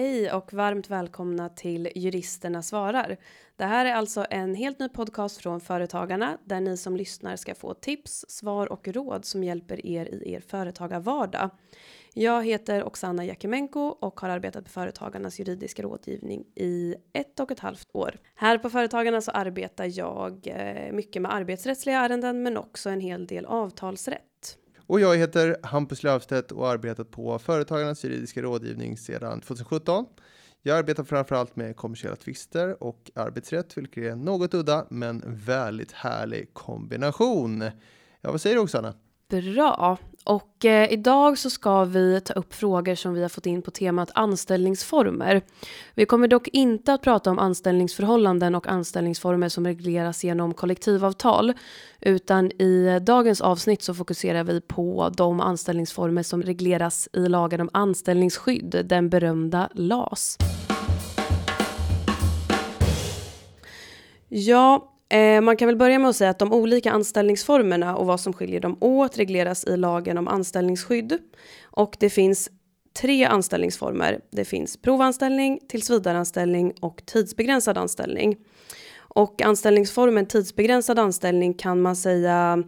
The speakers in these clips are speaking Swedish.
Hej och varmt välkomna till Juristerna svarar. Det här är alltså en helt ny podcast från Företagarna där ni som lyssnar ska få tips, svar och råd som hjälper er i er företagarvardag. Jag heter Oksana Jakimenko och har arbetat på Företagarnas juridiska rådgivning i ett och ett halvt år. Här på Företagarna så arbetar jag eh, mycket med arbetsrättsliga ärenden men också en hel del avtalsrätt. Och jag heter Hampus Löfstedt och har arbetat på Företagarnas juridiska rådgivning sedan 2017. Jag arbetar framförallt med kommersiella tvister och arbetsrätt, vilket är något udda men väldigt härlig kombination. Ja, vad säger du Oksana? Bra. Och eh, idag så ska vi ta upp frågor som vi har fått in på temat anställningsformer. Vi kommer dock inte att prata om anställningsförhållanden och anställningsformer som regleras genom kollektivavtal, utan i dagens avsnitt så fokuserar vi på de anställningsformer som regleras i lagen om anställningsskydd, den berömda LAS. Ja, Eh, man kan väl börja med att säga att de olika anställningsformerna och vad som skiljer dem åt regleras i lagen om anställningsskydd. Och det finns tre anställningsformer. Det finns provanställning, tillsvidareanställning och tidsbegränsad anställning. Och anställningsformen tidsbegränsad anställning kan man säga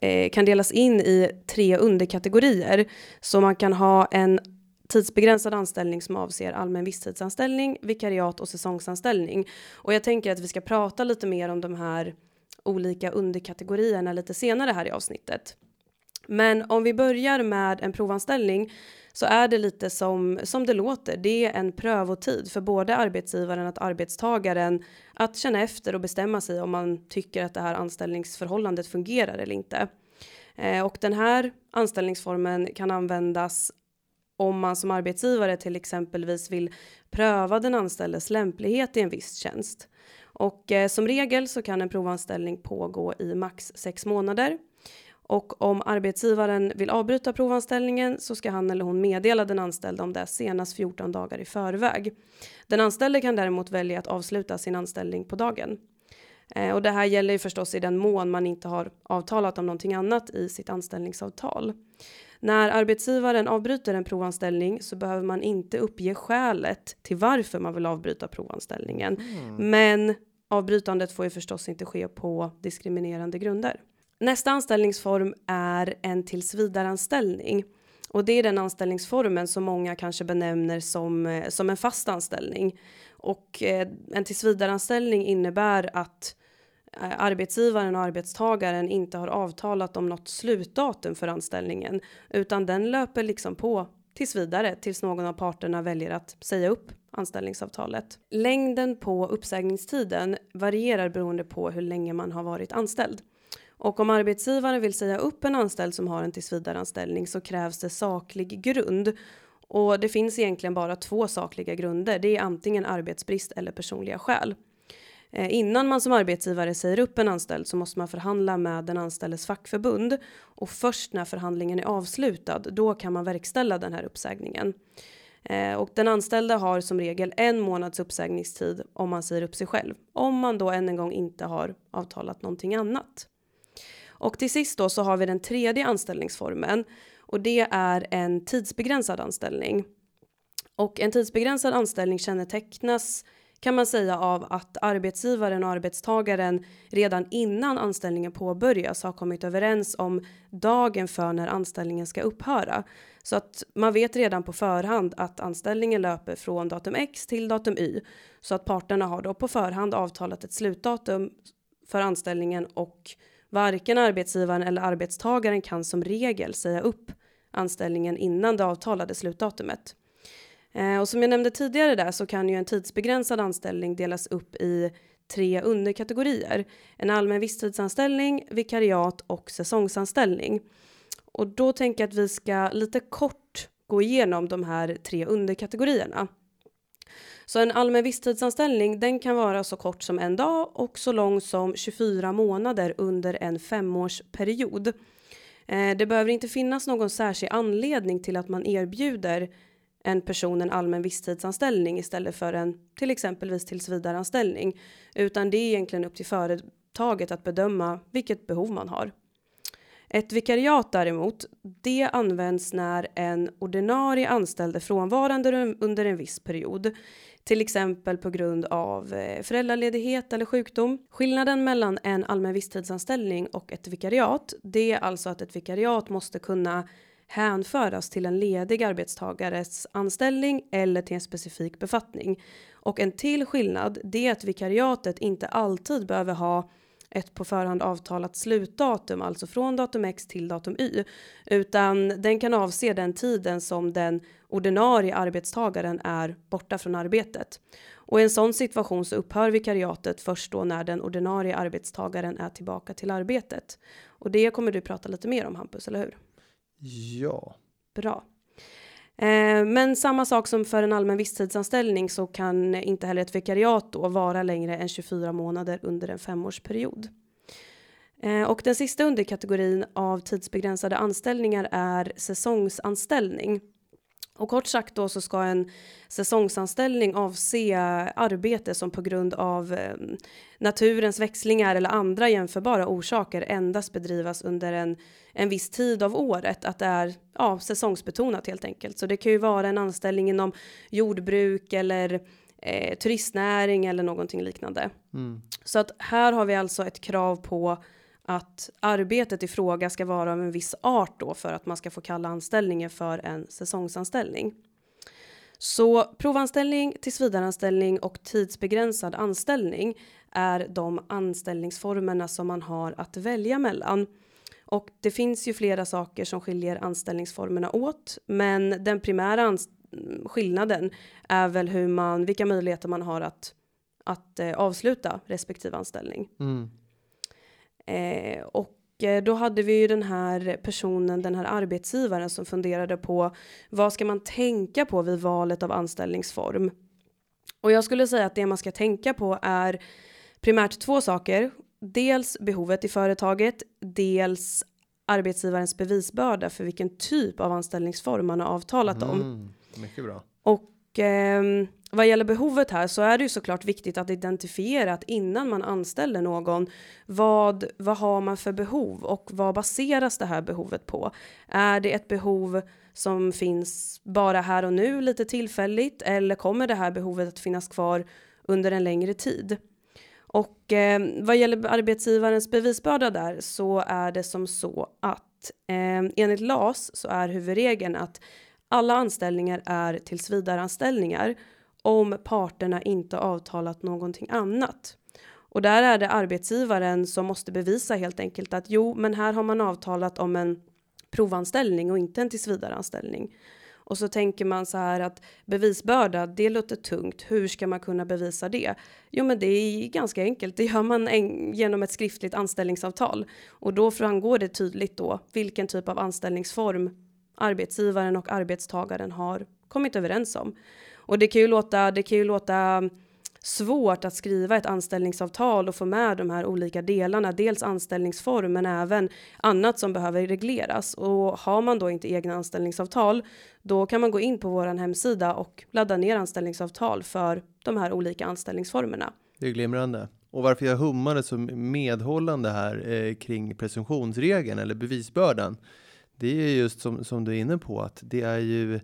eh, kan delas in i tre underkategorier. Så man kan ha en tidsbegränsad anställning som avser allmän visstidsanställning, vikariat och säsongsanställning. Och jag tänker att vi ska prata lite mer om de här olika underkategorierna lite senare här i avsnittet. Men om vi börjar med en provanställning så är det lite som, som det låter. Det är en prövotid för både arbetsgivaren och arbetstagaren att känna efter och bestämma sig om man tycker att det här anställningsförhållandet fungerar eller inte. Eh, och den här anställningsformen kan användas om man som arbetsgivare till exempelvis vill pröva den anställdes lämplighet i en viss tjänst. Och eh, som regel så kan en provanställning pågå i max sex månader. Och om arbetsgivaren vill avbryta provanställningen så ska han eller hon meddela den anställde om det senast 14 dagar i förväg. Den anställde kan däremot välja att avsluta sin anställning på dagen. Eh, och det här gäller ju förstås i den mån man inte har avtalat om någonting annat i sitt anställningsavtal. När arbetsgivaren avbryter en provanställning så behöver man inte uppge skälet till varför man vill avbryta provanställningen. Mm. Men avbrytandet får ju förstås inte ske på diskriminerande grunder. Nästa anställningsform är en tillsvidareanställning. Och det är den anställningsformen som många kanske benämner som, eh, som en fast anställning. Och eh, en tillsvidareanställning innebär att Eh, arbetsgivaren och arbetstagaren inte har avtalat om något slutdatum för anställningen utan den löper liksom på tills vidare tills någon av parterna väljer att säga upp anställningsavtalet. Längden på uppsägningstiden varierar beroende på hur länge man har varit anställd. Och om arbetsgivaren vill säga upp en anställd som har en tillsvidareanställning så krävs det saklig grund. Och det finns egentligen bara två sakliga grunder. Det är antingen arbetsbrist eller personliga skäl. Eh, innan man som arbetsgivare säger upp en anställd så måste man förhandla med den anställdes fackförbund och först när förhandlingen är avslutad då kan man verkställa den här uppsägningen. Eh, och den anställda har som regel en månads uppsägningstid om man säger upp sig själv. Om man då än en gång inte har avtalat någonting annat. Och till sist då så har vi den tredje anställningsformen och det är en tidsbegränsad anställning. Och en tidsbegränsad anställning kännetecknas kan man säga av att arbetsgivaren och arbetstagaren redan innan anställningen påbörjas har kommit överens om dagen för när anställningen ska upphöra. Så att man vet redan på förhand att anställningen löper från datum X till datum Y. Så att parterna har då på förhand avtalat ett slutdatum för anställningen och varken arbetsgivaren eller arbetstagaren kan som regel säga upp anställningen innan det avtalade slutdatumet. Eh, och som jag nämnde tidigare där så kan ju en tidsbegränsad anställning delas upp i tre underkategorier. En allmän visstidsanställning, vikariat och säsongsanställning. Och då tänker jag att vi ska lite kort gå igenom de här tre underkategorierna. Så en allmän visstidsanställning den kan vara så kort som en dag och så lång som 24 månader under en femårsperiod. Eh, det behöver inte finnas någon särskild anledning till att man erbjuder en person en allmän visstidsanställning istället för en till exempelvis tillsvidareanställning. Utan det är egentligen upp till företaget att bedöma vilket behov man har. Ett vikariat däremot, det används när en ordinarie anställd är frånvarande under en viss period, till exempel på grund av eh, föräldraledighet eller sjukdom. Skillnaden mellan en allmän visstidsanställning och ett vikariat, det är alltså att ett vikariat måste kunna hänföras till en ledig arbetstagares anställning eller till en specifik befattning. Och en till skillnad, det är att vikariatet inte alltid behöver ha ett på förhand avtalat slutdatum, alltså från datum X till datum Y, utan den kan avse den tiden som den ordinarie arbetstagaren är borta från arbetet. Och i en sån situation så upphör vikariatet först då när den ordinarie arbetstagaren är tillbaka till arbetet. Och det kommer du prata lite mer om Hampus, eller hur? Ja. Bra. Eh, men samma sak som för en allmän visstidsanställning så kan inte heller ett vikariat då vara längre än 24 månader under en femårsperiod. Eh, och den sista underkategorin av tidsbegränsade anställningar är säsongsanställning. Och kort sagt då så ska en säsongsanställning avse arbete som på grund av eh, naturens växlingar eller andra jämförbara orsaker endast bedrivas under en, en viss tid av året. Att det är ja, säsongsbetonat helt enkelt. Så det kan ju vara en anställning inom jordbruk eller eh, turistnäring eller någonting liknande. Mm. Så att här har vi alltså ett krav på att arbetet i fråga ska vara av en viss art då för att man ska få kalla anställningen för en säsongsanställning. Så provanställning, tillsvidareanställning och tidsbegränsad anställning är de anställningsformerna som man har att välja mellan. Och det finns ju flera saker som skiljer anställningsformerna åt, men den primära skillnaden är väl hur man, vilka möjligheter man har att, att eh, avsluta respektive anställning. Mm. Eh, och eh, då hade vi ju den här personen, den här arbetsgivaren som funderade på vad ska man tänka på vid valet av anställningsform? Och jag skulle säga att det man ska tänka på är primärt två saker. Dels behovet i företaget, dels arbetsgivarens bevisbörda för vilken typ av anställningsform man har avtalat om. Mm, mycket bra. Och eh, vad gäller behovet här så är det ju såklart viktigt att identifiera att innan man anställer någon, vad, vad har man för behov och vad baseras det här behovet på? Är det ett behov som finns bara här och nu lite tillfälligt eller kommer det här behovet att finnas kvar under en längre tid? Och eh, vad gäller arbetsgivarens bevisbörda där så är det som så att eh, enligt LAS så är huvudregeln att alla anställningar är tillsvidareanställningar om parterna inte avtalat någonting annat. Och där är det arbetsgivaren som måste bevisa helt enkelt att jo, men här har man avtalat om en provanställning och inte en tillsvidareanställning. Och så tänker man så här att bevisbörda, det låter tungt. Hur ska man kunna bevisa det? Jo, men det är ganska enkelt. Det gör man en, genom ett skriftligt anställningsavtal och då framgår det tydligt då vilken typ av anställningsform arbetsgivaren och arbetstagaren har kommit överens om. Och det kan ju låta, det kan ju låta svårt att skriva ett anställningsavtal och få med de här olika delarna. Dels anställningsform men även annat som behöver regleras. Och har man då inte egna anställningsavtal då kan man gå in på vår hemsida och ladda ner anställningsavtal för de här olika anställningsformerna. Det är glimrande. Och varför jag hummade som medhållande här eh, kring presumtionsregeln eller bevisbördan. Det är just som, som du är inne på att det är ju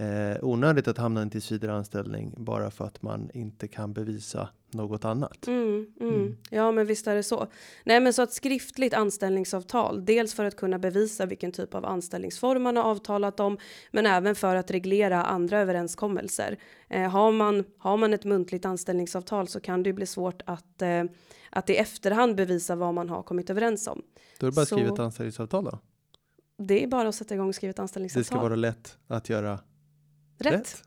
eh, onödigt att hamna i en tillsvidareanställning bara för att man inte kan bevisa något annat. Mm, mm. Mm. Ja, men visst är det så. Nej, men så ett skriftligt anställningsavtal, dels för att kunna bevisa vilken typ av anställningsform man har avtalat om, men även för att reglera andra överenskommelser. Eh, har, man, har man ett muntligt anställningsavtal så kan det bli svårt att, eh, att i efterhand bevisa vad man har kommit överens om. Då är det bara att skriva ett anställningsavtal då? Det är bara att sätta igång och skriva ett anställningsavtal. Det ska vara lätt att göra Rätt. Rätt.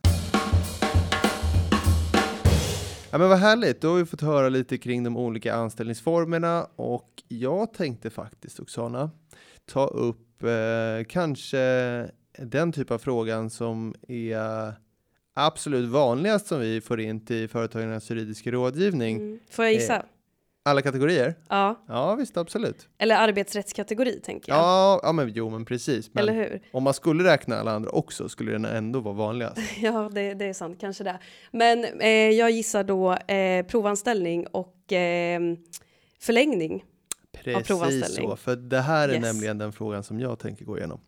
Ja, men vad härligt, då har vi fått höra lite kring de olika anställningsformerna och jag tänkte faktiskt Oksana ta upp eh, kanske den typ av frågan som är absolut vanligast som vi får in till företagarnas juridiska rådgivning. Mm. Får jag gissa? Eh, alla kategorier? Ja. Ja, visst, absolut. Eller arbetsrättskategori tänker jag. Ja, ja men jo, men precis. Men Eller hur? Om man skulle räkna alla andra också skulle den ändå vara vanligast. ja, det, det är sant, kanske det. Men eh, jag gissar då eh, provanställning och eh, förlängning. Precis provanställning. så, för det här är Yes. nämligen den frågan som jag tänker gå igenom.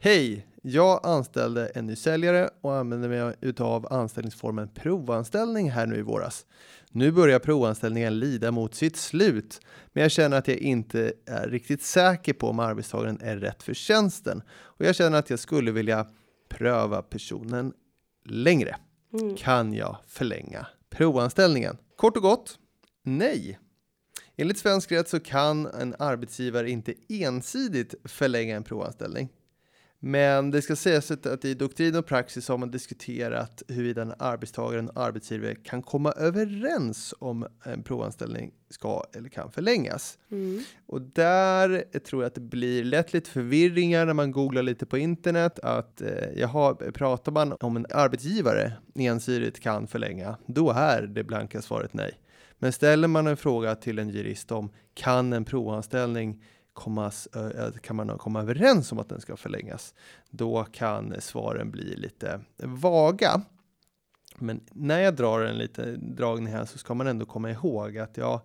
Hej! Jag anställde en ny säljare och använde mig utav anställningsformen provanställning här nu i våras. Nu börjar provanställningen lida mot sitt slut, men jag känner att jag inte är riktigt säker på om arbetstagaren är rätt för tjänsten och jag känner att jag skulle vilja pröva personen längre. Mm. Kan jag förlänga provanställningen? Kort och gott, nej. Enligt svensk rätt så kan en arbetsgivare inte ensidigt förlänga en provanställning. Men det ska sägas att i doktrin och praxis har man diskuterat huruvida en arbetstagare och en arbetsgivare kan komma överens om en provanställning ska eller kan förlängas. Mm. Och där tror jag att det blir lätt lite förvirringar när man googlar lite på internet. Att eh, jaha, pratar man om en arbetsgivare ensidigt kan förlänga, då är det blanka svaret nej. Men ställer man en fråga till en jurist om kan en provanställning komma, eh, kan man komma överens om att den ska förlängas, då kan svaren bli lite vaga. Men när jag drar en liten dragning här så ska man ändå komma ihåg att jag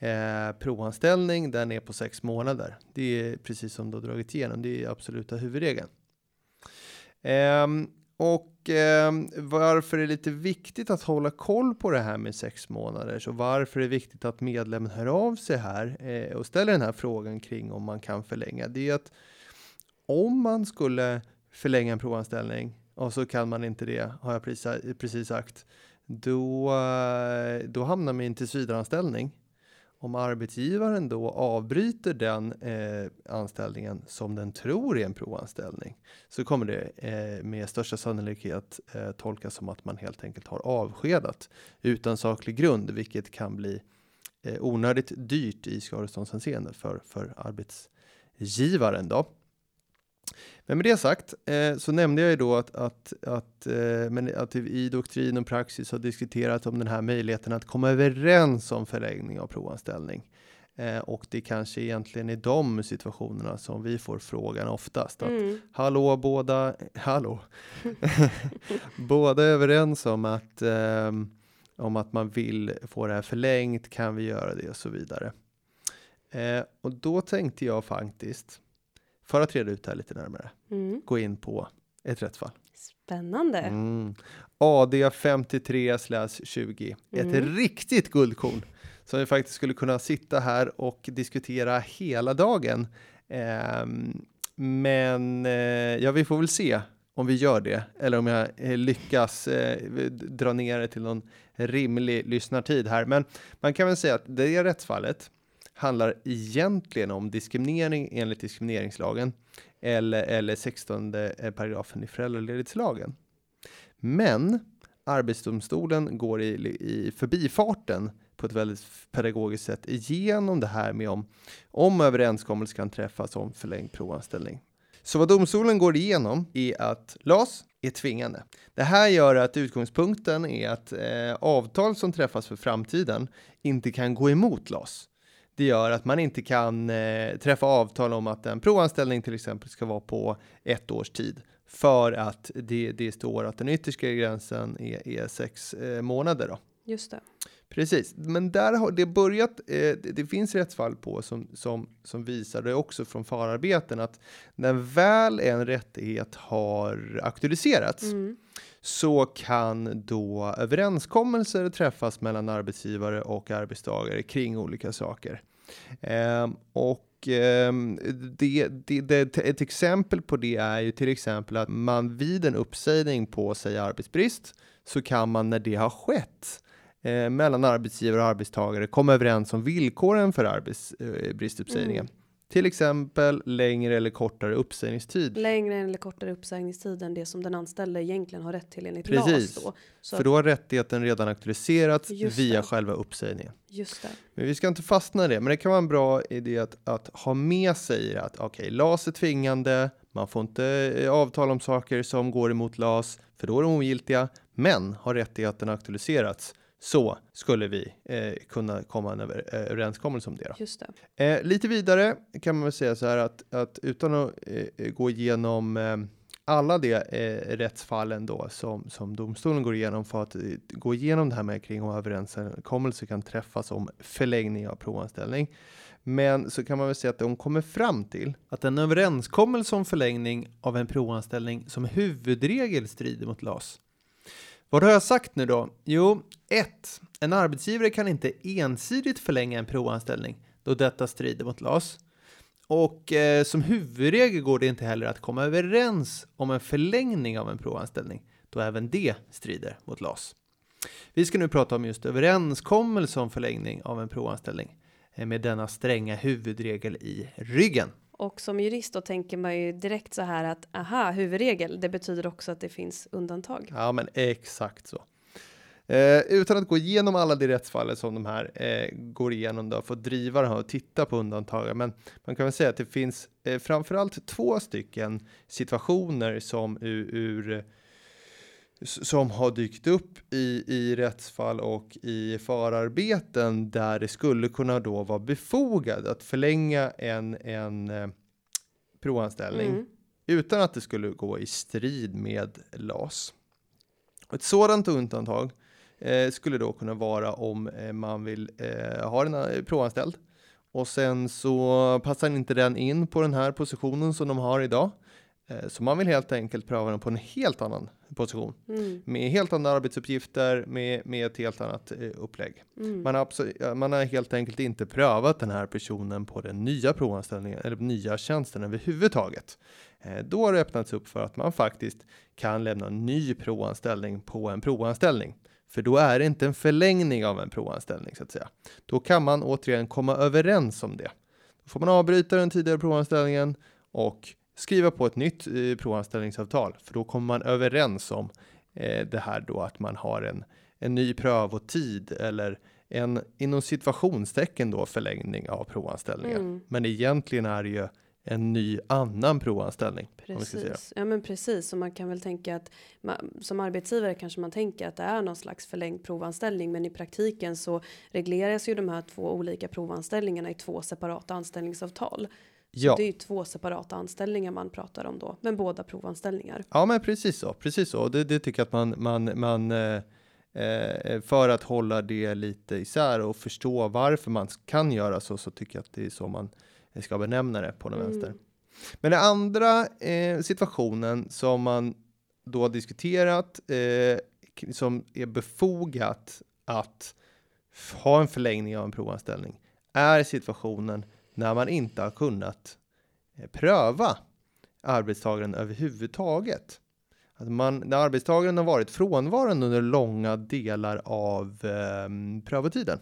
Eh, provanställning, den är på sex månader. Det är precis som du har dragit igenom, det är absoluta huvudregeln. Ehm, och eh, varför är det lite viktigt att hålla koll på det här med sex månader? Så varför är det viktigt att medlemmen hör av sig här eh, och ställer den här frågan kring om man kan förlänga? Det är att om man skulle förlänga en provanställning och så kan man inte det, har jag precis, precis sagt, då, eh, då hamnar man i en tillsvidareanställning om arbetsgivaren då avbryter den eh, anställningen som den tror är en provanställning så kommer det eh, med största sannolikhet eh, tolkas som att man helt enkelt har avskedat utan saklig grund, vilket kan bli eh, onödigt dyrt i skadeståndshänseende för, för arbetsgivaren. Då. Men med det sagt eh, så nämnde jag ju då att, att, att, eh, men att i doktrin och praxis har diskuterat om den här möjligheten att komma överens om förlängning av provanställning. Eh, och det kanske egentligen är de situationerna som vi får frågan oftast. Att, Mm. Hallå båda, hallå. båda är överens om att, ehm, om att man vill få det här förlängt, kan vi göra det och så vidare. Eh, och då tänkte jag faktiskt, för att reda ut det här lite närmare, Mm. gå in på ett rättsfall. Spännande. Mm. AD 53 20. Ett Mm. riktigt guldkorn som vi faktiskt skulle kunna sitta här och diskutera hela dagen. Ehm, men eh, ja, vi får väl se om vi gör det eller om jag eh, lyckas eh, dra ner det till någon rimlig lyssnartid här. Men man kan väl säga att det rättsfallet handlar egentligen om diskriminering enligt diskrimineringslagen eller, eller 16 eh, paragrafen i föräldraledighetslagen. Men Arbetsdomstolen går i, i förbifarten på ett väldigt pedagogiskt sätt igenom det här med om, om överenskommelse kan träffas om förlängd provanställning. Så vad domstolen går igenom är att LAS är tvingande. Det här gör att utgångspunkten är att eh, avtal som träffas för framtiden inte kan gå emot LAS. Det gör att man inte kan eh, träffa avtal om att en provanställning till exempel ska vara på ett års tid för att det, det står att den yttersta gränsen är, är sex eh, månader. Då. Just det. Precis, men där har det börjat. Eh, det, finns rättsfall på som, som, som visar det också från förarbeten att när väl en rättighet har aktualiserats Mm. så kan då överenskommelser träffas mellan arbetsgivare och arbetstagare kring olika saker. Ehm, och ehm, det, det, det, ett exempel på det är ju till exempel att man vid en uppsägning på, säg arbetsbrist, så kan man när det har skett eh, mellan arbetsgivare och arbetstagare komma överens om villkoren för arbetsbristuppsägningen. Mm. Till exempel längre eller kortare uppsägningstid. Längre eller kortare uppsägningstid än det som den anställde egentligen har rätt till enligt Precis. LAS. Då. Så För då har rättigheten redan aktualiserats via det. själva uppsägningen. Just det. Men vi ska inte fastna i det, men det kan vara en bra idé att, att ha med sig att okej, LAS är tvingande, man får inte eh, avtala om saker som går emot LAS, för då är de ogiltiga, men har rättigheten aktualiserats så skulle vi eh, kunna komma en över, eh, överenskommelse om det. Då. Just det. Eh, lite vidare kan man väl säga så här att, att utan att eh, gå igenom eh, alla de eh, rättsfallen då som, som domstolen går igenom för att gå igenom det här med kring om överenskommelse kan träffas om förlängning av provanställning. Men så kan man väl säga att de kommer fram till att en överenskommelse om förlängning av en provanställning som huvudregel strider mot LAS. Vad har jag sagt nu då? Jo, 1. En arbetsgivare kan inte ensidigt förlänga en provanställning då detta strider mot LAS. Och eh, som huvudregel går det inte heller att komma överens om en förlängning av en provanställning då även det strider mot LAS. Vi ska nu prata om just överenskommelse om förlängning av en provanställning eh, med denna stränga huvudregel i ryggen. Och som jurist då tänker man ju direkt så här att aha, huvudregel, det betyder också att det finns undantag. Ja, men exakt så. Eh, utan att gå igenom alla de rättsfallen som de här eh, går igenom då, för att driva det här och titta på undantagen. Men man kan väl säga att det finns eh, framförallt två stycken situationer som ur, ur som har dykt upp i, i rättsfall och i förarbeten där det skulle kunna då vara befogat att förlänga en, en eh, provanställning mm. utan att det skulle gå i strid med LAS. Ett sådant undantag eh, skulle då kunna vara om eh, man vill eh, ha en eh, provanställd och sen så passar inte den in på den här positionen som de har idag. Eh, så man vill helt enkelt pröva den på en helt annan position mm. med helt andra arbetsuppgifter med, med ett helt annat eh, upplägg. Mm. Man, har man har helt enkelt inte prövat den här personen på den nya provanställningen eller nya tjänsten överhuvudtaget. Eh, då har det öppnats upp för att man faktiskt kan lämna en ny provanställning på en provanställning. För då är det inte en förlängning av en provanställning så att säga. Då kan man återigen komma överens om det. Då får man avbryta den tidigare provanställningen och skriva på ett nytt eh, provanställningsavtal, för då kommer man överens om eh, det här då att man har en, en ny prövotid eller en inom situationstecken då förlängning av provanställningen. Mm. Men egentligen är det ju en ny annan provanställning. Precis, ja men precis. Och man kan väl tänka att man, som arbetsgivare kanske man tänker att det är någon slags förlängd provanställning. Men i praktiken så regleras ju de här två olika provanställningarna i två separata anställningsavtal. Ja. Det är ju två separata anställningar man pratar om då, men båda provanställningar. Ja, men precis så, precis så. Det, det tycker jag att man, man, man eh, eh, för att hålla det lite isär och förstå varför man kan göra så, så tycker jag att det är så man ska benämna det på den mm. vänster. Men den andra eh, situationen som man då diskuterat eh, som är befogat att ha en förlängning av en provanställning är situationen när man inte har kunnat eh, pröva arbetstagaren överhuvudtaget. Att man, när arbetstagaren har varit frånvarande under långa delar av eh, prövotiden.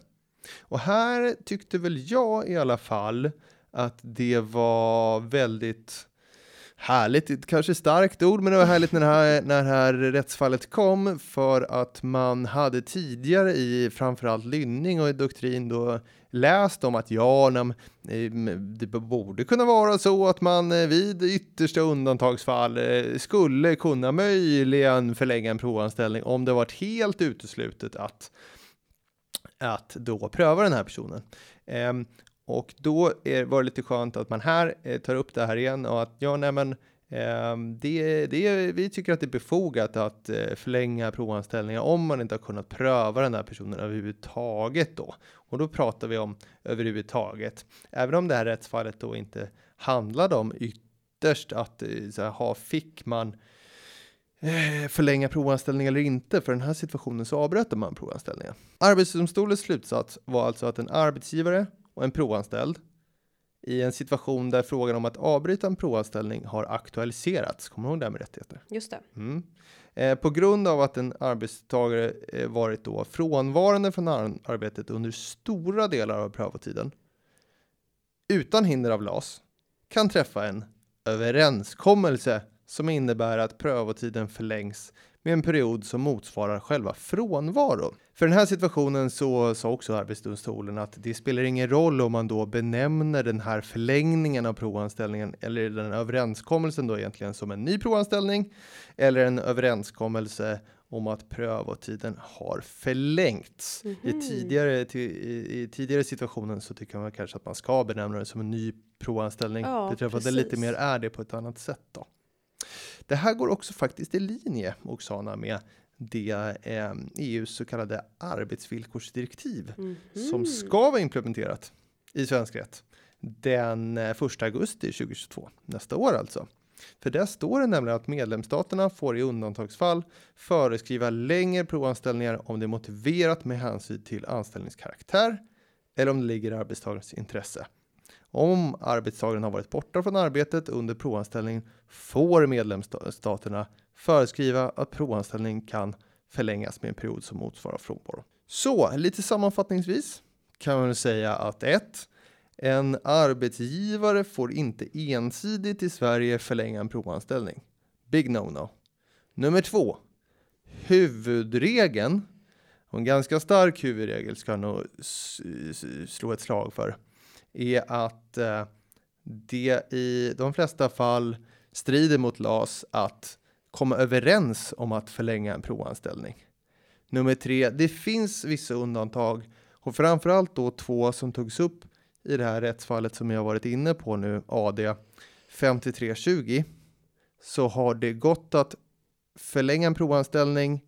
Och här tyckte väl jag i alla fall att det var väldigt härligt, kanske starkt ord, men det var härligt när det, här, när det här rättsfallet kom för att man hade tidigare i framförallt Lynning och i doktrin då läst om att ja, eh, det borde kunna vara så att man eh, vid yttersta undantagsfall eh, skulle kunna möjligen förlänga en provanställning om det varit helt uteslutet att att då pröva den här personen. Ehm, och då är, var det lite skönt att man här eh, tar upp det här igen och att ja, nej men eh, det, det, vi tycker att det är befogat att eh, förlänga provanställningar om man inte har kunnat pröva den här personen överhuvudtaget då. Och då pratar vi om överhuvudtaget. Även om det här rättsfallet då inte handlade om ytterst att eh, så här, ha, fick man eh, förlänga provanställning eller inte. För den här situationen så avbröt man provanställningen. Arbetsdomstolens slutsats var alltså att en arbetsgivare och en provanställd i en situation där frågan om att avbryta en provanställning har aktualiserats. Kommer du ihåg det med rättigheter? Just det. Mm. Eh, på grund av att en arbetstagare eh, varit då frånvarande från arbetet under stora delar av prövotiden utan hinder av LAS kan träffa en överenskommelse som innebär att prövotiden förlängs med en period som motsvarar själva frånvaron. För den här situationen så sa också Arbetsdomstolen att det spelar ingen roll om man då benämner den här förlängningen av provanställningen eller den överenskommelsen då egentligen som en ny provanställning eller en överenskommelse om att prövotiden har förlängts. Mm -hmm. I, mhm. tidigare, i, I tidigare situationen så tycker man kanske att man ska benämna det som en ny provanställning. Ja, Beträffande lite mer är det på ett annat sätt då. Det här går också faktiskt i linje, Oksana, med det eh, EUs så kallade arbetsvillkorsdirektiv mm -hmm. som ska vara implementerat i svensk rätt. den 1 eh, augusti 2022, nästa år alltså. För där står det nämligen att medlemsstaterna får i undantagsfall föreskriva längre provanställningar om det är motiverat med hänsyn till anställningskaraktär eller om det ligger i arbetstagarens intresse. Om arbetstagaren har varit borta från arbetet under provanställning får medlemsstaterna föreskriva att provanställning kan förlängas med en period som motsvarar frånvaro. Så lite sammanfattningsvis kan man säga att 1. En arbetsgivare får inte ensidigt i Sverige förlänga en provanställning. Big no-no. Nummer 2. Huvudregeln, och en ganska stark huvudregel ska jag nog slå ett slag för, är att eh, det i de flesta fall strider mot LAS att komma överens om att förlänga en provanställning. Nummer tre, det finns vissa undantag och framförallt då två som togs upp i det här rättsfallet som jag varit inne på nu, AD 5320, så har det gått att förlänga en provanställning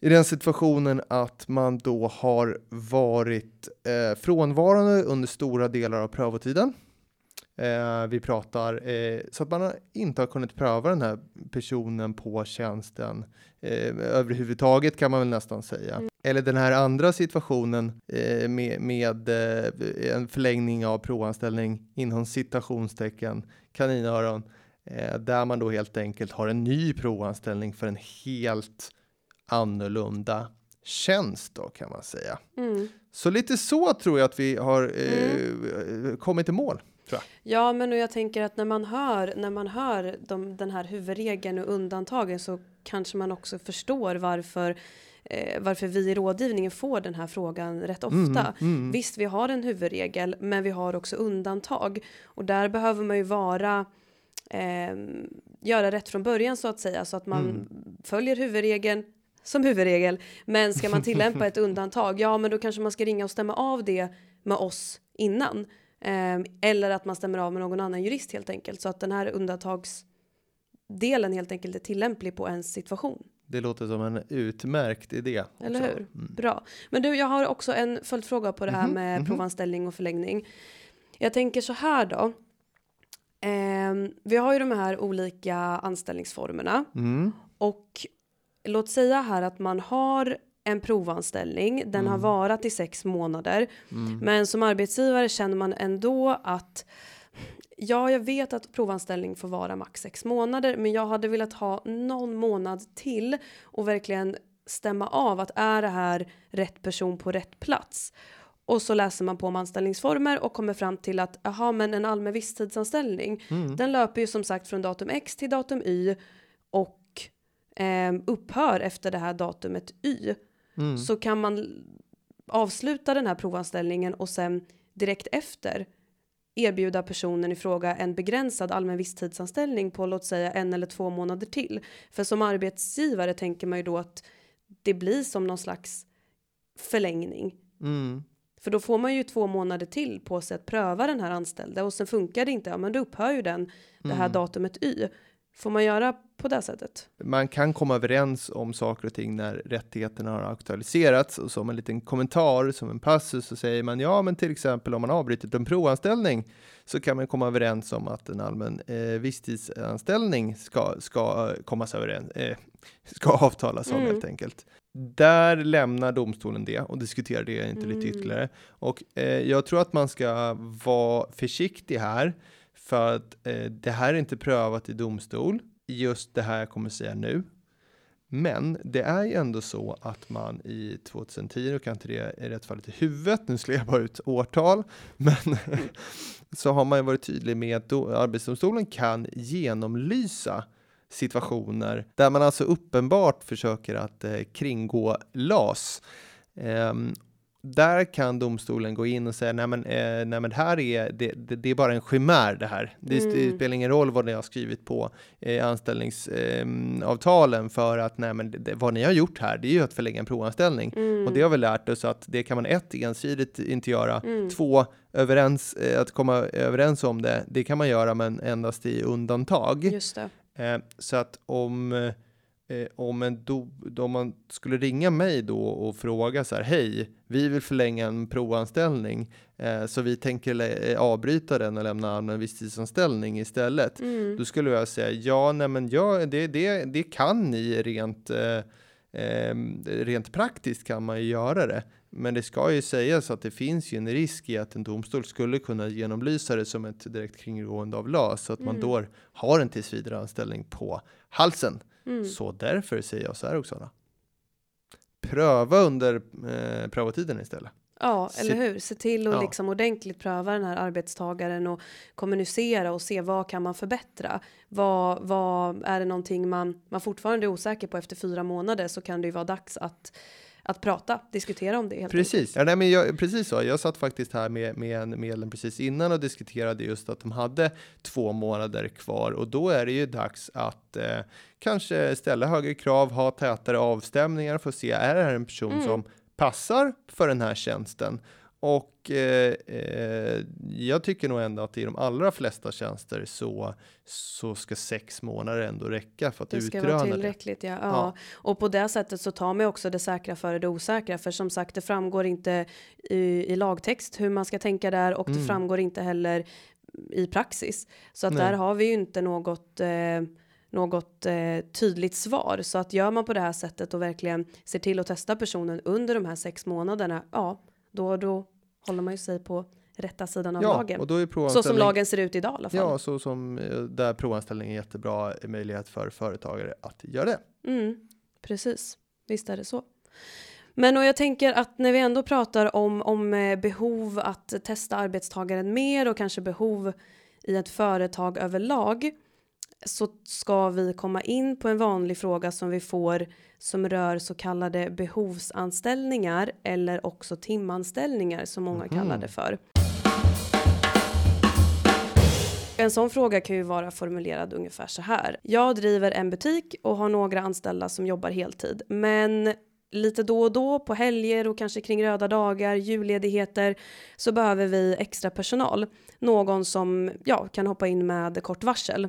i den situationen att man då har varit eh, frånvarande under stora delar av prövotiden. Eh, vi pratar eh, så att man inte har kunnat pröva den här personen på tjänsten eh, överhuvudtaget kan man väl nästan säga. Mm. Eller den här andra situationen eh, med, med eh, en förlängning av provanställning inom citationstecken kaninöron eh, där man då helt enkelt har en ny provanställning för en helt annorlunda tjänst då kan man säga. Mm. Så lite så tror jag att vi har mm. kommit i mål. Ja, men och jag tänker att när man hör när man hör de, den här huvudregeln och undantagen så kanske man också förstår varför eh, varför vi i rådgivningen får den här frågan rätt ofta. Mm, mm. Visst, vi har en huvudregel, men vi har också undantag och där behöver man ju vara eh, göra rätt från början så att säga så att man mm. följer huvudregeln som huvudregel. Men ska man tillämpa ett undantag, ja, men då kanske man ska ringa och stämma av det med oss innan Eh, eller att man stämmer av med någon annan jurist helt enkelt. Så att den här undantagsdelen helt enkelt är tillämplig på ens situation. Det låter som en utmärkt idé. Också. Eller hur? Mm. Bra. Men du, jag har också en följdfråga på det här mm -hmm. med -hmm. provanställning och förlängning. Jag tänker så här då. Eh, vi har ju de här olika anställningsformerna. Mm. Och låt säga här att man har en provanställning. Den mm. har varat i sex månader. Mm. Men som arbetsgivare känner man ändå att Ja, jag vet att provanställning får vara max sex månader, men jag hade velat ha någon månad till och verkligen stämma av att är det här rätt person på rätt plats? Och så läser man på om anställningsformer och kommer fram till att aha, men en allmän visstidsanställning, mm. den löper ju som sagt från datum X till datum Y och eh, upphör efter det här datumet Y. Mm. så kan man avsluta den här provanställningen och sen direkt efter erbjuda personen i fråga en begränsad allmän visstidsanställning på låt säga en eller två månader till. För som arbetsgivare tänker man ju då att det blir som någon slags förlängning. Mm. För då får man ju två månader till på sig att pröva den här anställda och sen funkar det inte, ja men då upphör ju den det här mm. datumet Y. Får man göra på det sättet? Man kan komma överens om saker och ting när rättigheterna har aktualiserats och som en liten kommentar, som en passus, så säger man ja, men till exempel om man avbrutit en provanställning så kan man komma överens om att en allmän eh, visstidsanställning ska, ska komma överens, eh, ska avtalas om mm. helt enkelt. Där lämnar domstolen det och diskuterar det inte mm. lite ytterligare. Och eh, jag tror att man ska vara försiktig här för att eh, det här är inte prövat i domstol, just det här jag kommer säga nu. Men det är ju ändå så att man i 2010, och kan inte det är rätt fallet i huvudet, nu slår jag bara ut årtal, men så har man ju varit tydlig med att då, Arbetsdomstolen kan genomlysa situationer där man alltså uppenbart försöker att eh, kringgå LAS. Ehm, där kan domstolen gå in och säga nej men, eh, nej men här är det, det, det, är bara en chimär det här. Det, mm. det spelar ingen roll vad ni har skrivit på eh, anställningsavtalen eh, för att nej men det, vad ni har gjort här det är ju att förlänga en provanställning mm. och det har vi lärt oss att det kan man ett ensidigt inte göra, mm. två överens, eh, att komma överens om det, det kan man göra men endast i undantag. Just det. Eh, så att om eh, om, en do, om man skulle ringa mig då och fråga så här, hej, vi vill förlänga en provanställning, eh, så vi tänker eh, avbryta den och lämna allmän visstidsanställning istället. Mm. Då skulle jag säga, ja, nej, men ja, det, det, det kan ni rent eh, Eh, rent praktiskt kan man ju göra det, men det ska ju sägas att det finns ju en risk i att en domstol skulle kunna genomlysa det som ett direkt kringgående av LAS så att Mm. man då har en tillsvidareanställning på halsen. Mm. Så därför säger jag så här Oksana. Pröva under eh, prövotiden istället. Ja, eller hur? Se till att Ja. liksom ordentligt pröva den här arbetstagaren och kommunicera och se vad kan man förbättra? Vad, vad är det någonting man, man fortfarande är osäker på efter fyra månader så kan det ju vara dags att, att prata, diskutera om det helt enkelt. Precis, ja, nej, men jag, precis så. Jag satt faktiskt här med, med en medlem precis innan och diskuterade just att de hade två månader kvar och då är det ju dags att eh, kanske ställa högre krav, ha tätare avstämningar för att se är det här en person Mm. som passar för den här tjänsten. Och eh, eh, jag tycker nog ändå att i de allra flesta tjänster så, så ska sex månader ändå räcka för att Det ska utröna vara det. tillräckligt, ja. ja. Ja. Och på det sättet så tar man också det säkra före det osäkra. För som sagt, det framgår inte i, i lagtext hur man ska tänka där och det Mm. framgår inte heller i praxis. Så att Nej. där har vi ju inte något eh, något eh, tydligt svar så att gör man på det här sättet och verkligen ser till att testa personen under de här sex månaderna. Ja, då då håller man ju sig på rätta sidan av Ja, lagen och då är så som lagen ser ut idag i alla fall. Ja, så som eh, där provanställning är jättebra möjlighet för företagare att göra det. Mm, precis, visst är det så. Men och jag tänker att när vi ändå pratar om, om eh, behov att testa arbetstagaren mer och kanske behov i ett företag överlag så ska vi komma in på en vanlig fråga som vi får som rör så kallade behovsanställningar eller också timanställningar som många Mhm. kallar det för. En sån fråga kan ju vara formulerad ungefär så här. Jag driver en butik och har några anställda som jobbar heltid, men lite då och då på helger och kanske kring röda dagar, julledigheter så behöver vi extra personal. Någon som ja, kan hoppa in med kort varsel.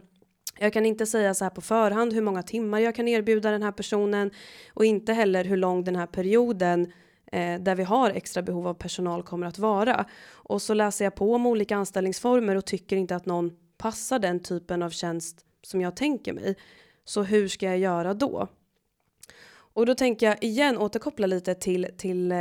Jag kan inte säga så här på förhand hur många timmar jag kan erbjuda den här personen och inte heller hur lång den här perioden eh, där vi har extra behov av personal kommer att vara. Och så läser jag på om olika anställningsformer och tycker inte att någon passar den typen av tjänst som jag tänker mig. Så hur ska jag göra då? Och då tänker jag igen återkoppla lite till, till eh,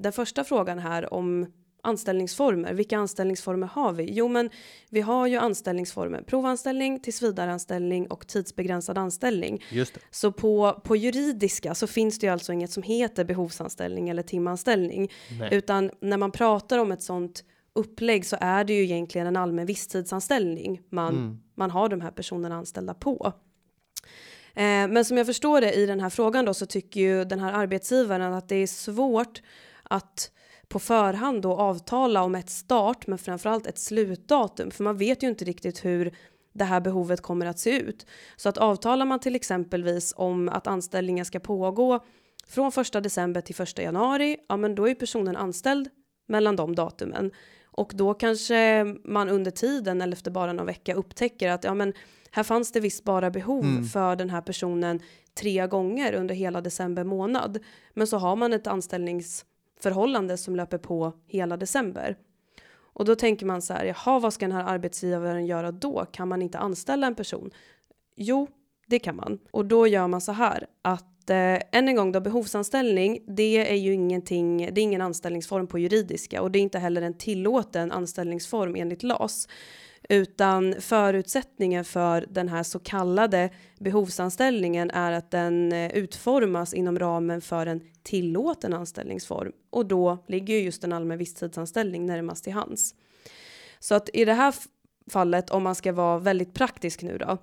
den första frågan här om anställningsformer. Vilka anställningsformer har vi? Jo, men vi har ju anställningsformer provanställning, tillsvidareanställning och tidsbegränsad anställning. Just det. Så på, på juridiska så finns det ju alltså inget som heter behovsanställning eller timanställning. Nej. Utan när man pratar om ett sånt upplägg så är det ju egentligen en allmän visstidsanställning man, Mm. man har de här personerna anställda på. Eh, men som jag förstår det i den här frågan då så tycker ju den här arbetsgivaren att det är svårt att på förhand då avtala om ett start men framförallt ett slutdatum för man vet ju inte riktigt hur det här behovet kommer att se ut. Så att avtalar man till exempelvis om att anställningen ska pågå från 1 december till 1 januari, ja men då är personen anställd mellan de datumen. Och då kanske man under tiden eller efter bara någon vecka upptäcker att ja men här fanns det visst bara behov Mm. för den här personen tre gånger under hela december månad. Men så har man ett förhållande som löper på hela december. Och då tänker man så här, jaha vad ska den här arbetsgivaren göra då? Kan man inte anställa en person? Jo, det kan man. Och då gör man så här att eh, än en gång då behovsanställning, det är ju ingenting, det är ingen anställningsform på juridiska och det är inte heller en tillåten anställningsform enligt LAS. Utan förutsättningen för den här så kallade behovsanställningen är att den eh, utformas inom ramen för en tillåten anställningsform. Och då ligger ju just en allmän visstidsanställning närmast till hands. Så att i det här fallet, om man ska vara väldigt praktisk nu då,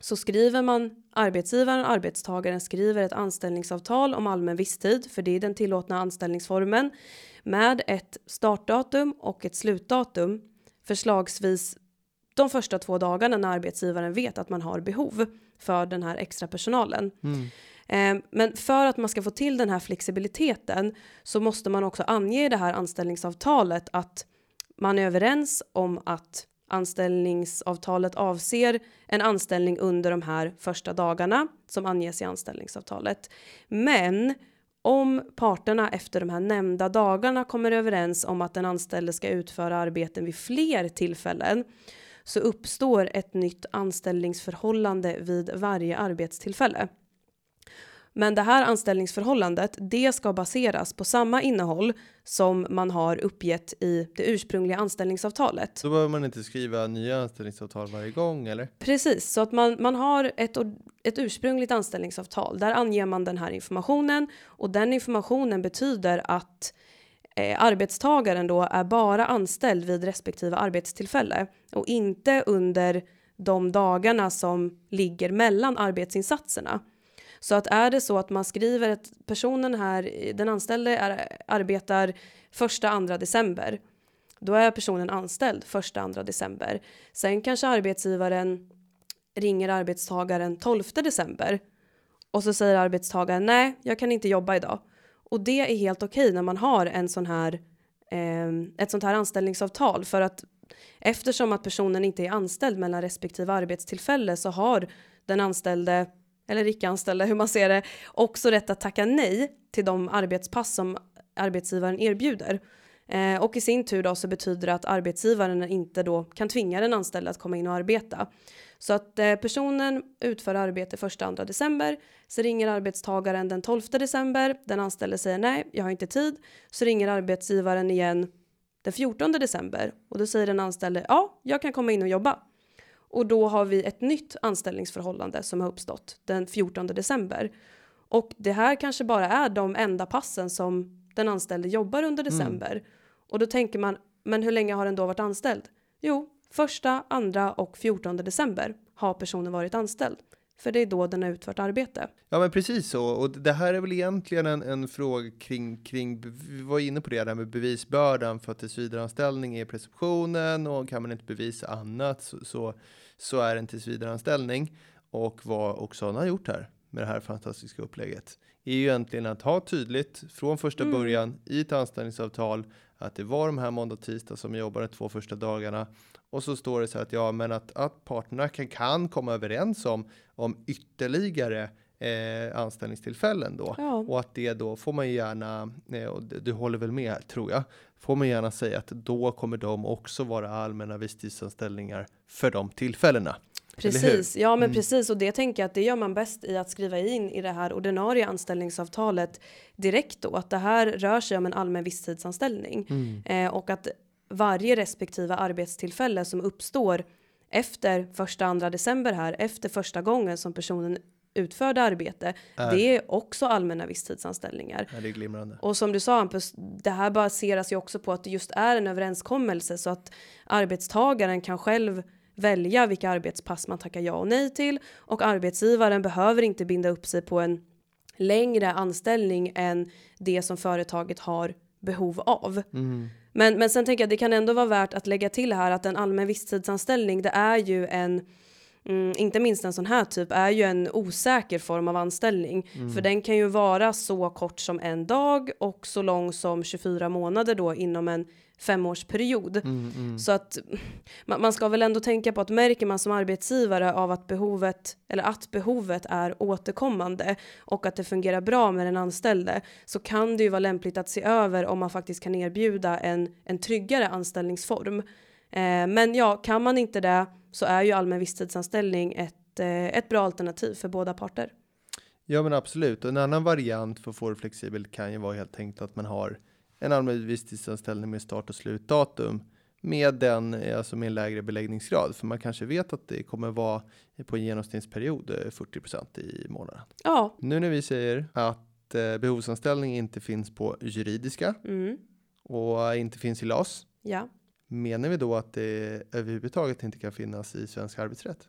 så skriver man arbetsgivaren, arbetstagaren skriver ett anställningsavtal om allmän visstid, för det är den tillåtna anställningsformen, med ett startdatum och ett slutdatum, förslagsvis de första två dagarna när arbetsgivaren vet att man har behov för den här extra personalen. Mm. Eh, Men för att man ska få till den här flexibiliteten så måste man också ange i det här anställningsavtalet att man är överens om att anställningsavtalet avser en anställning under de här första dagarna som anges i anställningsavtalet. Men om parterna efter de här nämnda dagarna kommer överens om att den anställde ska utföra arbeten vid fler tillfällen så uppstår ett nytt anställningsförhållande vid varje arbetstillfälle. Men det här anställningsförhållandet, det ska baseras på samma innehåll som man har uppgett i det ursprungliga anställningsavtalet. Då behöver man inte skriva nya anställningsavtal varje gång eller? Precis, så att man, man har ett, ett ursprungligt anställningsavtal. Där anger man den här informationen och den informationen betyder att eh, arbetstagaren då är bara anställd vid respektive arbetstillfälle och inte under de dagarna som ligger mellan arbetsinsatserna. Så att är det så att man skriver att personen här, den anställde är, arbetar första, andra december, då är personen anställd första, andra december. Sen kanske arbetsgivaren ringer arbetstagaren 12 december och så säger arbetstagaren nej, jag kan inte jobba idag. Och det är helt okej okay när man har en sån här, eh, ett sånt här anställningsavtal för att eftersom att personen inte är anställd mellan respektive arbetstillfälle så har den anställde eller icke-anställda, hur man ser det, också rätt att tacka nej till de arbetspass som arbetsgivaren erbjuder. Eh, och i sin tur då så betyder det att arbetsgivaren inte då kan tvinga den anställda att komma in och arbeta. Så att eh, personen utför arbete 1-2 december, så ringer arbetstagaren den 12 december, den anställde säger nej, jag har inte tid, så ringer arbetsgivaren igen den 14 december och då säger den anställde ja, jag kan komma in och jobba. Och då har vi ett nytt anställningsförhållande som har uppstått den 14 december. Och det här kanske bara är de enda passen som den anställde jobbar under mm. december. Mm. Och då tänker man, men hur länge har den då varit anställd? Jo, första, andra och 14 december har personen varit anställd. För det är då den har utfört arbete. Ja men precis så. Och det här är väl egentligen en, en fråga kring, kring, vi var inne på det där med bevisbördan för att tillsvidareanställning är presumtionen och kan man inte bevisa annat så, så, så är en tillsvidareanställning. Och vad Oxana har gjort här med det här fantastiska upplägget är ju egentligen att ha tydligt från första mm. början i ett anställningsavtal att det var de här måndag och tisdag som jobbar de två första dagarna och så står det så att ja, men att, att parterna kan, kan komma överens om, om ytterligare eh, anställningstillfällen då. Ja. Och att det då får man gärna, eh, och du, du håller väl med tror jag, får man gärna säga att då kommer de också vara allmänna visstidsanställningar för de tillfällena. Precis, ja men mm. precis och det tänker jag att det gör man bäst i att skriva in i det här ordinarie anställningsavtalet direkt då att det här rör sig om en allmän visstidsanställning mm. eh, och att varje respektive arbetstillfälle som uppstår efter första andra december här efter första gången som personen utförde arbete. Är. Det är också allmänna visstidsanställningar. Ja, det är glimrande. Och som du sa Hampus, det här baseras ju också på att det just är en överenskommelse så att arbetstagaren kan själv välja vilka arbetspass man tackar ja och nej till och arbetsgivaren behöver inte binda upp sig på en längre anställning än det som företaget har behov av. Mm. Men, men sen tänker jag det kan ändå vara värt att lägga till här att en allmän visstidsanställning det är ju en Mm, inte minst en sån här typ är ju en osäker form av anställning. Mm. För den kan ju vara så kort som en dag och så lång som 24 månader då inom en femårsperiod. Mm, mm. Så att man, man, ska väl ändå tänka på att märker man som arbetsgivare av att behovet eller att behovet är återkommande och att det fungerar bra med den anställde så kan det ju vara lämpligt att se över om man faktiskt kan erbjuda en, en tryggare anställningsform. Eh, men ja, kan man inte det så är ju allmän visstidsanställning ett, eh, ett bra alternativ för båda parter. Ja men absolut en annan variant för att få det flexibelt kan ju vara helt enkelt att man har en allmän visstidsanställning med start och slutdatum med den, alltså med en lägre beläggningsgrad. För man kanske vet att det kommer vara på en genomsnittsperiod 40 eh, i månaden. Ja. Nu när vi säger att eh, behovsanställning inte finns på juridiska mm. och inte finns i LAS. Ja. Menar vi då att det överhuvudtaget inte kan finnas i svensk arbetsrätt?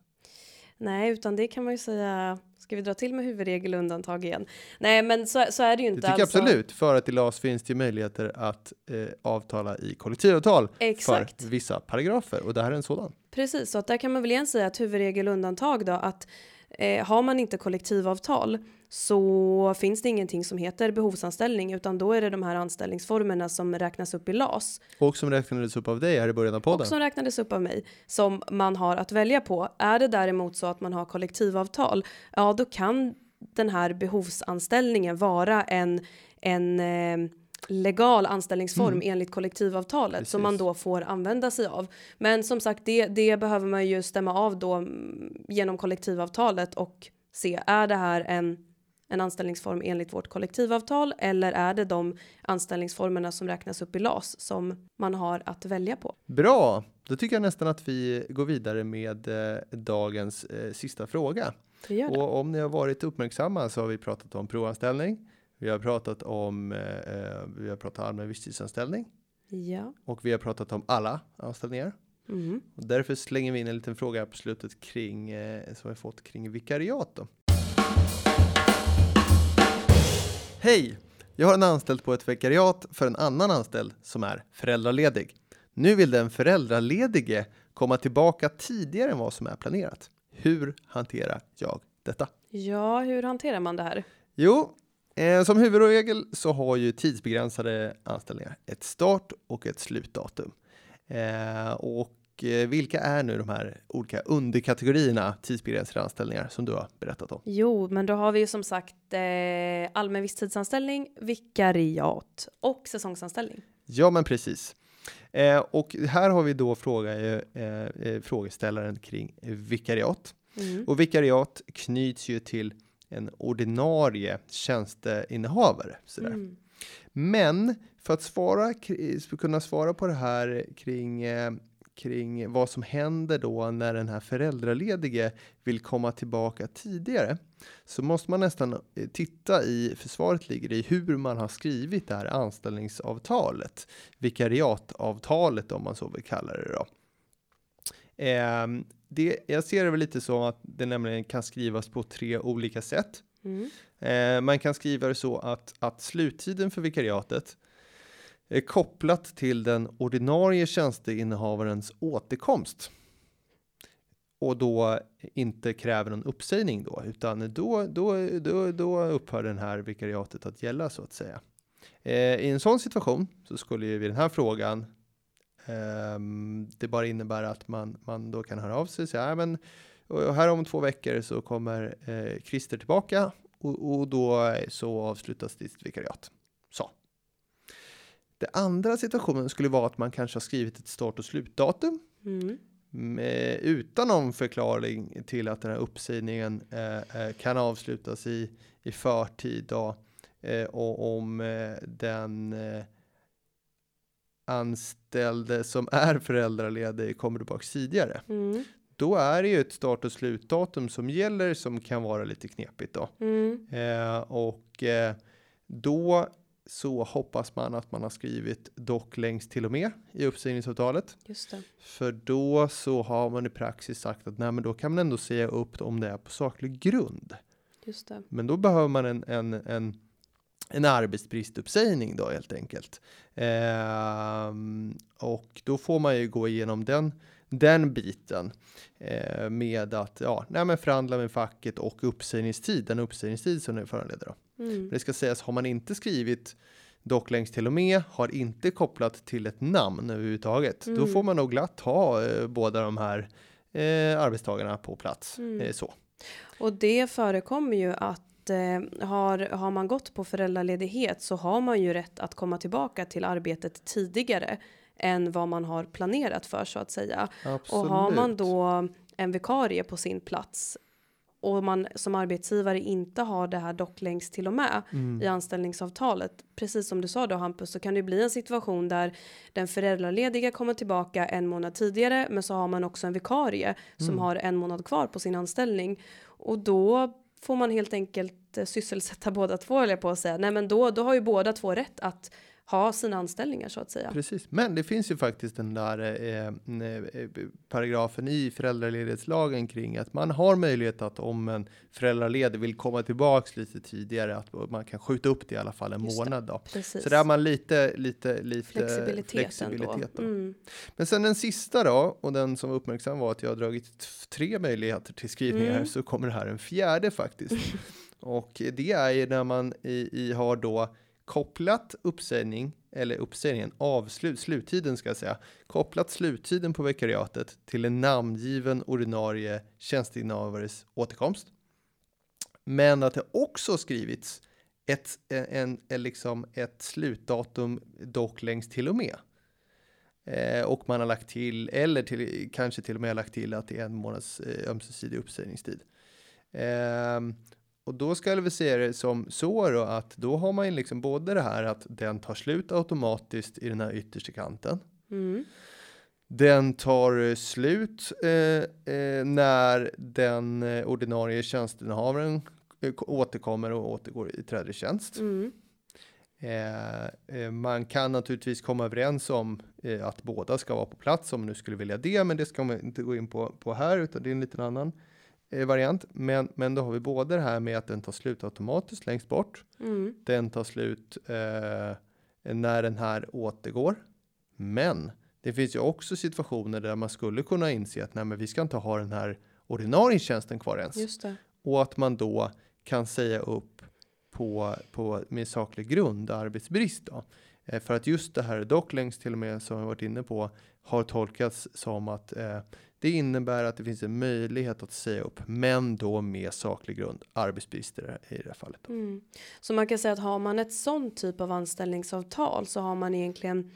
Nej, utan det kan man ju säga. Ska vi dra till med huvudregel och undantag igen? Nej, men så, så är det ju inte. Det tycker alltså. absolut, för att i LAS finns det möjligheter att eh, avtala i kollektivavtal Exakt. för vissa paragrafer och det här är en sådan. Precis, så att där kan man väl igen säga att huvudregel och undantag då att Eh, har man inte kollektivavtal så finns det ingenting som heter behovsanställning utan då är det de här anställningsformerna som räknas upp i LAS. Och som räknades upp av dig här i början av podden. Och som räknades upp av mig som man har att välja på. Är det däremot så att man har kollektivavtal, ja då kan den här behovsanställningen vara en, en eh, legal anställningsform mm. enligt kollektivavtalet Precis. som man då får använda sig av. Men som sagt, det, det behöver man ju stämma av då mm, genom kollektivavtalet och se, är det här en en anställningsform enligt vårt kollektivavtal eller är det de anställningsformerna som räknas upp i LAS som man har att välja på? Bra, då tycker jag nästan att vi går vidare med eh, dagens eh, sista fråga. Och om ni har varit uppmärksamma så har vi pratat om provanställning. Vi har pratat om, eh, eh vi har pratat allmän visstidsanställning. Ja. Och vi har pratat om alla anställningar. Mm. Och därför slänger vi in en liten fråga på slutet kring eh, som vi fått kring vikariat. Då. Hej! Jag har en anställd på ett vikariat för en annan anställd som är föräldraledig. Nu vill den föräldraledige komma tillbaka tidigare än vad som är planerat. Hur hanterar jag detta? Ja, hur hanterar man det här? Jo, eh, som huvudregel så har ju tidsbegränsade anställningar ett start och ett slutdatum. Eh, och Eh, vilka är nu de här olika underkategorierna tidsbegränsade anställningar som du har berättat om? Jo, men då har vi ju som sagt eh, allmän visstidsanställning, vikariat och säsongsanställning. Ja, men precis. Eh, och här har vi då fråga, eh frågeställaren kring vikariat. Mm. Och vikariat knyts ju till en ordinarie tjänsteinnehavare. Sådär. Mm. Men för att svara, kunna svara på det här kring eh, kring vad som händer då när den här föräldraledige vill komma tillbaka tidigare så måste man nästan eh, titta i försvaret ligger i hur man har skrivit det här anställningsavtalet, vikariatavtalet om man så vill kalla det då. Eh, det, jag ser det väl lite som att det nämligen kan skrivas på tre olika sätt. Mm. Eh, man kan skriva det så att, att sluttiden för vikariatet är kopplat till den ordinarie tjänsteinnehavarens återkomst och då inte kräver någon uppsägning då, utan då, då, då, då upphör den här vikariatet att gälla så att säga. Eh, I en sån situation så skulle ju vid den här frågan eh, det bara innebära att man, man då kan höra av sig och säga, men och här om två veckor så kommer eh, Christer tillbaka och, och då så avslutas ditt vikariat. Så. Det andra situationen skulle vara att man kanske har skrivit ett start och slutdatum. Mm. Med, utan någon förklaring till att den här uppsägningen eh, eh, kan avslutas i, i förtid. Då, eh, och om eh, den eh, anställde som är föräldraledig kommer tillbaka tidigare. Mm. Då är det ju ett start och slutdatum som gäller som kan vara lite knepigt då. Mm. Eh, och då så hoppas man att man har skrivit dock längst till och med i uppsägningsavtalet. Just det. För då så har man i praxis sagt att nej, men då kan man ändå säga upp om det är på saklig grund. Just det. Men då behöver man en, en, en, en arbetsbristuppsägning då helt enkelt. Eh, och då får man ju gå igenom den den biten eh, med att ja, nej, men förhandla med facket och uppsägningstid, den uppsägningstid som det föranleder. Då. Mm. Det ska sägas, har man inte skrivit dock längst till och med, har inte kopplat till ett namn överhuvudtaget, mm. då får man nog glatt ha eh, båda de här eh, arbetstagarna på plats. Mm. Eh, så. Och det förekommer ju att eh, har, har man gått på föräldraledighet så har man ju rätt att komma tillbaka till arbetet tidigare än vad man har planerat för så att säga. Absolut. Och har man då en vikarie på sin plats och man som arbetsgivare inte har det här dock längst till och med mm. i anställningsavtalet. Precis som du sa då Hampus så kan det bli en situation där den föräldralediga kommer tillbaka en månad tidigare men så har man också en vikarie som mm. har en månad kvar på sin anställning och då får man helt enkelt eh, sysselsätta båda två eller på att säga. Nej men då, då har ju båda två rätt att ha sina anställningar så att säga. Precis, men det finns ju faktiskt den där eh, eh, paragrafen i föräldraledighetslagen kring att man har möjlighet att om en föräldraledig vill komma tillbaks lite tidigare att man kan skjuta upp det i alla fall en Just månad då. Precis. Så där har man lite, lite, lite flexibilitet, flexibilitet ändå. då. Mm. Men sen den sista då, och den som var uppmärksam var att jag har dragit tre möjligheter till skrivningar, Mm. så kommer det här en fjärde faktiskt. och det är ju när man i, i har då kopplat uppsägning, eller uppsägningen, avslut, sluttiden ska jag säga, kopplat sluttiden på vikariatet till en namngiven ordinarie tjänsteinnehavares återkomst. Men att det också skrivits ett, en, en, liksom ett slutdatum dock längst till och med. Eh, och man har lagt till, eller till, kanske till och med lagt till att det är en månads eh, ömsesidig uppsägningstid. Eh, och då ska vi se det som så då att då har man ju liksom både det här att den tar slut automatiskt i den här yttersta kanten. Mm. Den tar slut eh, eh, när den eh, ordinarie tjänsteinnehavaren eh, återkommer och återgår i träder i tjänst. Mm. Eh, eh, man kan naturligtvis komma överens om att båda ska vara på plats om man nu skulle vilja det, men det ska man inte gå in på, på här, utan det är en liten annan variant. Men, men då har vi både det här med att den tar slut automatiskt längst bort. Mm. Den tar slut eh, när den här återgår. Men det finns ju också situationer där man skulle kunna inse att nej, men vi ska inte ha den här ordinarie tjänsten kvar ens och att man då kan säga upp på, på med saklig grund arbetsbrist då. Eh, för att just det här dock längst till och med som jag varit inne på har tolkats som att eh, det innebär att det finns en möjlighet att säga upp, men då med saklig grund arbetsbrist i det, här fallet. Mm. Så man kan säga att har man ett sån typ av anställningsavtal så har man egentligen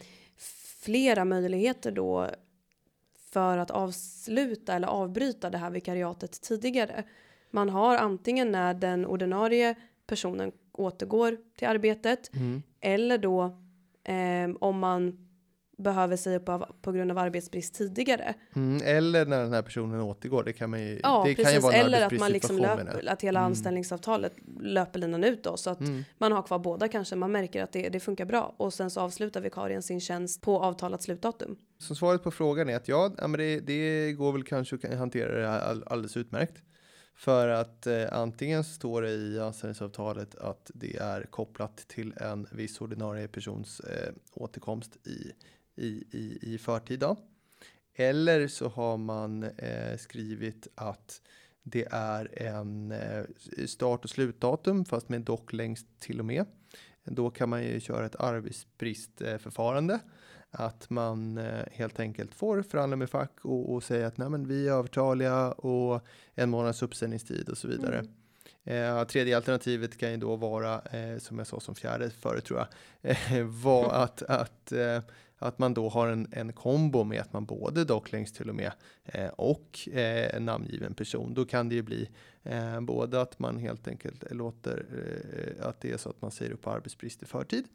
flera möjligheter då för att avsluta eller avbryta det här vikariatet tidigare. Man har antingen när den ordinarie personen återgår till arbetet Mm. eller då eh, om man behöver säga upp av, på grund av arbetsbrist tidigare. Mm, eller när den här personen återgår, det kan man ju, Ja, det kan ju precis. vara Eller att man liksom löper, att hela Mm. anställningsavtalet löper linan ut då så att Mm. man har kvar båda kanske. Man märker att det, det funkar bra och sen så avslutar vikarien sin tjänst på avtalat slutdatum. Så svaret på frågan är att ja, men det, det går väl kanske att hantera det här alldeles utmärkt. För att eh, antingen står det i anställningsavtalet att det är kopplat till en viss ordinarie persons eh, återkomst i, i, i, i förtid. Då. Eller så har man eh, skrivit att det är en eh, start och slutdatum fast med dock längst till och med. Då kan man ju köra ett arbetsbristförfarande. Att man eh, helt enkelt får förhandla med fack och, och säga att Nej, men vi är övertaliga och en månads uppsägningstid och så vidare. Mm. Eh, tredje alternativet kan ju då vara, eh, som jag sa som fjärde förut tror jag, eh, var att, att, eh, att man då har en, en kombo med att man både dock längst till och med eh, och eh, en namngiven person. Då kan det ju bli eh, både att man helt enkelt låter eh, att det är så att man säger upp arbetsbrist i förtid.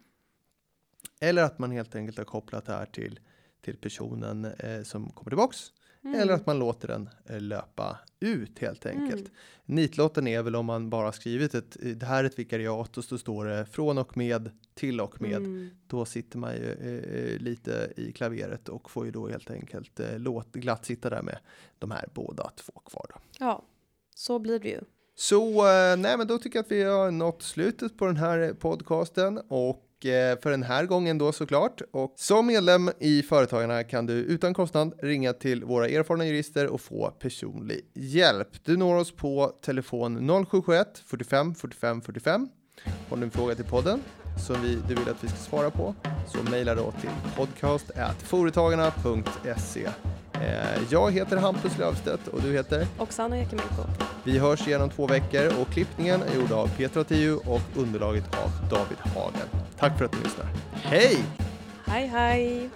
Eller att man helt enkelt har kopplat det här till, till personen eh, som kommer tillbaks. Mm. Eller att man låter den eh, löpa ut helt enkelt. Mm. Nitlotten är väl om man bara skrivit ett, det här är ett vikariat och så står det från och med till och med. Mm. Då sitter man ju eh, lite i klaveret och får ju då helt enkelt eh, låt, glatt sitta där med de här båda två kvar. Då. Ja, så blir det ju. Så eh, nej, men då tycker jag att vi har nått slutet på den här podcasten och eh, Eh, för den här gången då såklart. Och som medlem i Företagarna kan du utan kostnad ringa till våra erfarna jurister och få personlig hjälp. Du når oss på telefon 0771 45 45 45. Har du en fråga till podden som vi, du vill att vi ska svara på så mejla då till podcast.företagarna.se. Eh, jag heter Hampus Löfstedt och du heter? Oksana Jakimenko. Vi hörs igen om två veckor och klippningen är gjord av Petra Tiu och underlaget av David Hagen. Tack för att du lyssnar. Hej! Hej hej!